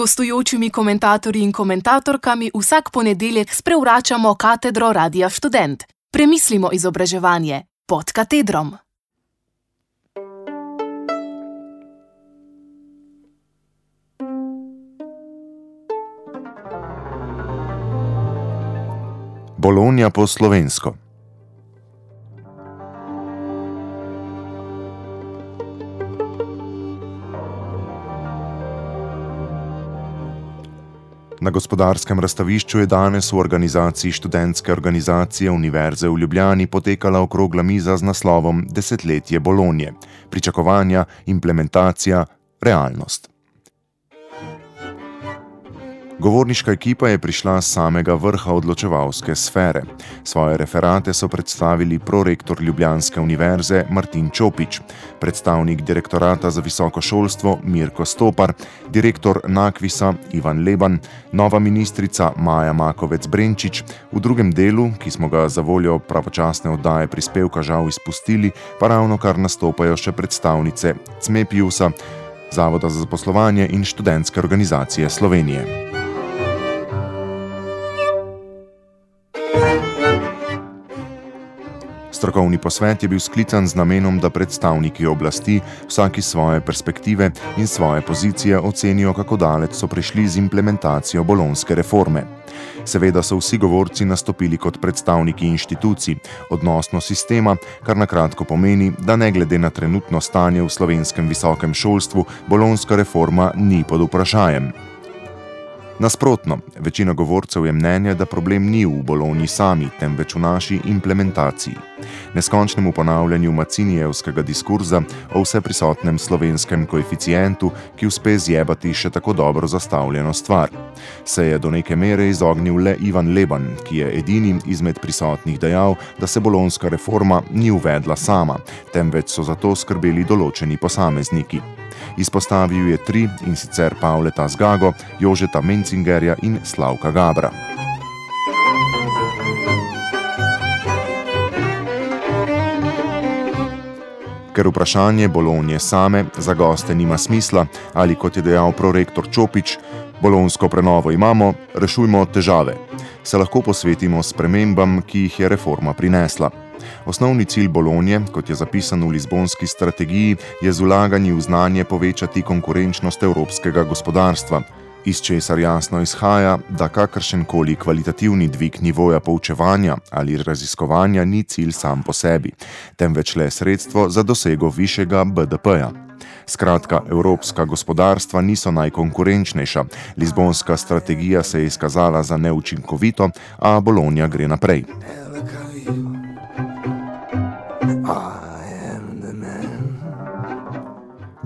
gostujočimi komentatorji in komentatorkami vsak ponedeljek sprevračamo katedro Radia Student. Premislimo izobraževanje pod katedrom. Bolonija po slovensko. Na gospodarskem razstavišču je danes v organizaciji študentske organizacije Univerze v Ljubljani potekala okrogla miza z naslovom Desetletje Bolonije: Pričakovanja, implementacija, realnost. Govorniška ekipa je prišla z samega vrha odločevalske sfere. Svoje referate so predstavili prorektor Ljubljanske univerze Martin Čopič, predstavnik direktorata za visoko šolstvo Mirko Stopar, direktor Nakvisa Ivan Leban, nova ministrica Maja Makovec Brenčič, v drugem delu, ki smo ga za voljo pravočasne oddaje prispevka žal izpustili, pa ravno kar nastopajo še predstavnice CMEPIUSA, Zavoda za zaposlovanje in študentske organizacije Slovenije. Strokovni posvet je bil sklican z namenom, da predstavniki oblasti vsaki svoje perspektive in svoje pozicije ocenijo, kako daleč so prišli z implementacijo bolonske reforme. Seveda so vsi govorci nastopili kot predstavniki inštitucij, odnosno sistema, kar na kratko pomeni, da ne glede na trenutno stanje v slovenskem visokem šolstvu, bolonska reforma ni pod vprašanjem. Nasprotno, večina govorcev je mnenja, da problem ni v boloni sami, temveč v naši implementaciji. Neskončnemu ponavljanju macinijevskega diskurza o vseprisotnem slovenskem koeficientu, ki uspe zjebati še tako dobro zastavljeno stvar. Se je do neke mere izognil le Ivan Leban, ki je edini izmed prisotnih dejal, da se bolonska reforma ni uvedla sama, temveč so za to skrbeli določeni posamezniki. Izpostavil je tri in sicer Pavleta Zgago, Jožeta Mencingerja in Slavka Gabra. Ker vprašanje Bolonije same za goste nima smisla, ali kot je dejal prorektor Čopič, bolonsko prenovo imamo, rešujmo težave, se lahko posvetimo spremembam, ki jih je reforma prinesla. Osnovni cilj Bolonije, kot je zapisano v Lizbonski strategiji, je z vlaganji v znanje povečati konkurenčnost evropskega gospodarstva, iz česar jasno izhaja, da kakršen koli kvalitativni dvig nivoja poučevanja ali raziskovanja ni cilj sam po sebi, temveč le sredstvo za dosego višjega BDP-ja. Skratka, evropska gospodarstva niso najkonkurenčnejša, Lizbonska strategija se je izkazala za neučinkovito, a Bolonija gre naprej.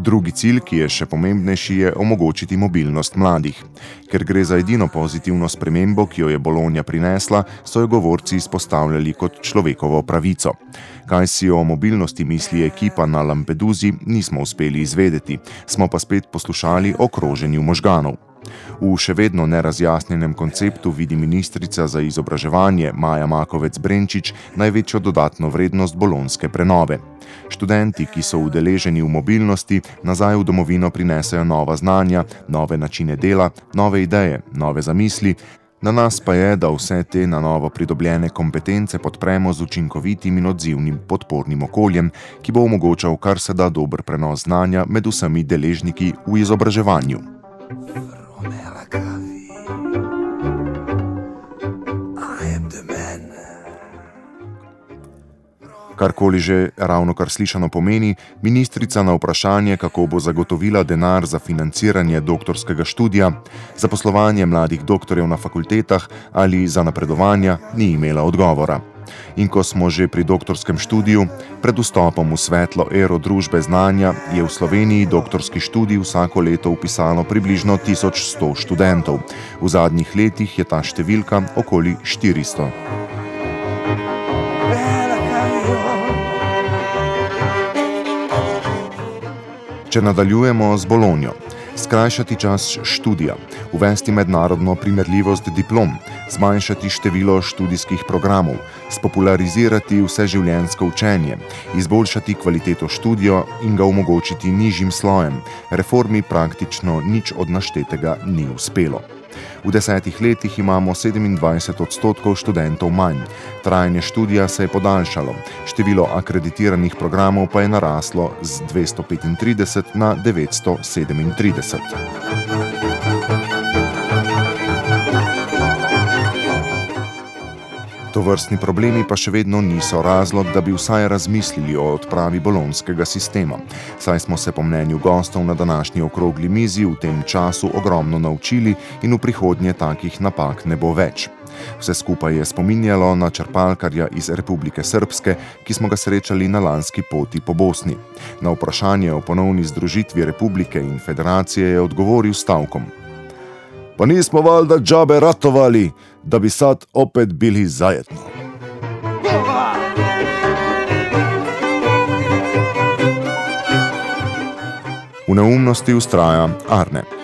Drugi cilj, ki je še pomembnejši, je omogočiti mobilnost mladih. Ker gre za edino pozitivno spremembo, ki jo je Bolonija prinesla, so jo govorci izpostavljali kot človekovo pravico. Kaj si o mobilnosti misli ekipa na Lampeduzi, nismo uspeli izvedeti, smo pa spet poslušali o kroženju možganov. V še vedno nerazjasnjenem konceptu vidi ministrica za izobraževanje Maja Makovec Brenčič največjo dodatno vrednost bolonske prenove. Študenti, ki so udeleženi v mobilnosti, nazaj v domovino prinesejo nova znanja, nove načine dela, nove ideje, nove zamisli. Na nas pa je, da vse te na novo pridobljene kompetence podpremo z učinkovitim in odzivnim podpornim okoljem, ki bo omogočal kar se da dober prenos znanja med vsemi deležniki v izobraževanju. Karkoli že ravno kar slišano pomeni, ministrica na vprašanje, kako bo zagotovila denar za financiranje doktorskega študija, za poslovanje mladih doktorjev na fakultetah ali za napredovanja, ni imela odgovora. In ko smo že pri doktorskem študiju, pred vstopom v svetlo ero družbe znanja je v Sloveniji doktorski študij vsako leto upisalo približno 1100 študentov. V zadnjih letih je ta številka okoli 400. Če nadaljujemo z Bolonijo. skrajšati čas študija, uvesti mednarodno primerljivost diplom, zmanjšati število študijskih programov, spopularizirati vseživljenjsko učenje, izboljšati kvaliteto študija in ga omogočiti nižjim slojem. Reformi praktično nič od naštetega ni uspelo. V desetih letih imamo 27 odstotkov študentov manj. Trajanje študija se je podaljšalo, število akreditiranih programov pa je naraslo z 235 na 937. To vrstni problemi pa še vedno niso razlog, da bi vsaj razmislili o odpravi bolonskega sistema. Saj smo se po mnenju gostov na današnji okrogli mizi v tem času ogromno naučili in v prihodnje takih napak ne bo več. Vse skupaj je spominjalo na črpalkarja iz Republike Srpske, ki smo ga srečali na lanski poti po Bosni. Na vprašanje o ponovni združitvi republike in federacije je odgovoril stavkom. Pa nismo valjda džabe ratovali, da bi sad opet bili zajedno. V neumnosti ustraja Arne.